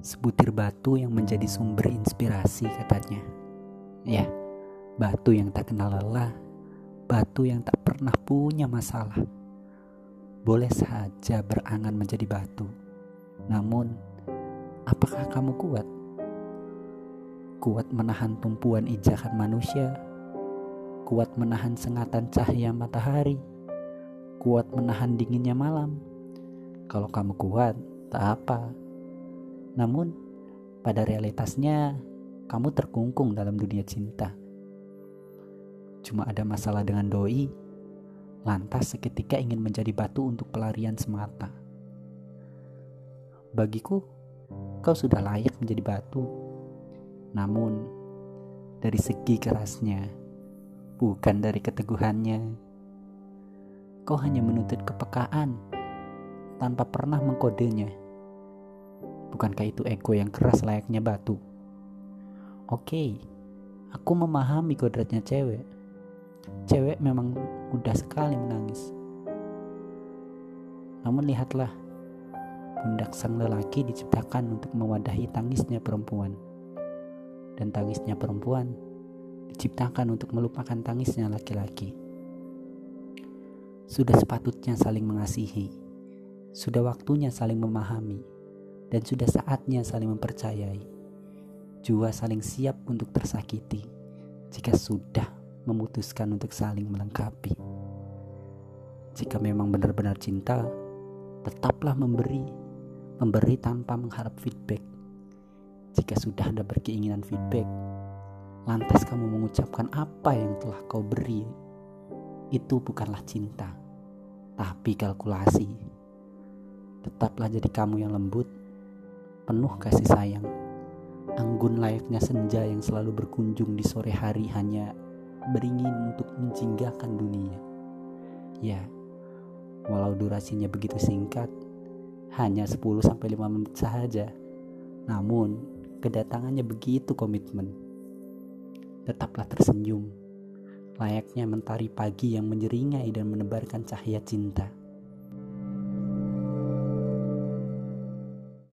Sebutir batu yang menjadi sumber inspirasi katanya. Ya, batu yang tak kenal lelah, batu yang tak pernah punya masalah. Boleh saja berangan menjadi batu. Namun, apakah kamu kuat? Kuat menahan tumpuan injakan manusia? Kuat menahan sengatan cahaya matahari? Kuat menahan dinginnya malam? Kalau kamu kuat, tak apa namun, pada realitasnya, kamu terkungkung dalam dunia cinta. Cuma ada masalah dengan doi, lantas seketika ingin menjadi batu untuk pelarian semata. Bagiku, kau sudah layak menjadi batu. Namun, dari segi kerasnya, bukan dari keteguhannya. Kau hanya menuntut kepekaan tanpa pernah mengkodenya. Bukankah itu ego yang keras layaknya batu? Oke, aku memahami kodratnya cewek. Cewek memang mudah sekali menangis. Namun lihatlah, pundak sang lelaki diciptakan untuk mewadahi tangisnya perempuan. Dan tangisnya perempuan diciptakan untuk melupakan tangisnya laki-laki. Sudah sepatutnya saling mengasihi. Sudah waktunya saling memahami dan sudah saatnya saling mempercayai. Jua saling siap untuk tersakiti jika sudah memutuskan untuk saling melengkapi. Jika memang benar-benar cinta, tetaplah memberi, memberi tanpa mengharap feedback. Jika sudah ada berkeinginan feedback, lantas kamu mengucapkan apa yang telah kau beri, itu bukanlah cinta, tapi kalkulasi. Tetaplah jadi kamu yang lembut penuh kasih sayang. Anggun layaknya senja yang selalu berkunjung di sore hari hanya beringin untuk menjinggakan dunia. Ya, walau durasinya begitu singkat, hanya 10-15 menit saja. Namun, kedatangannya begitu komitmen. Tetaplah tersenyum, layaknya mentari pagi yang menyeringai dan menebarkan cahaya cinta.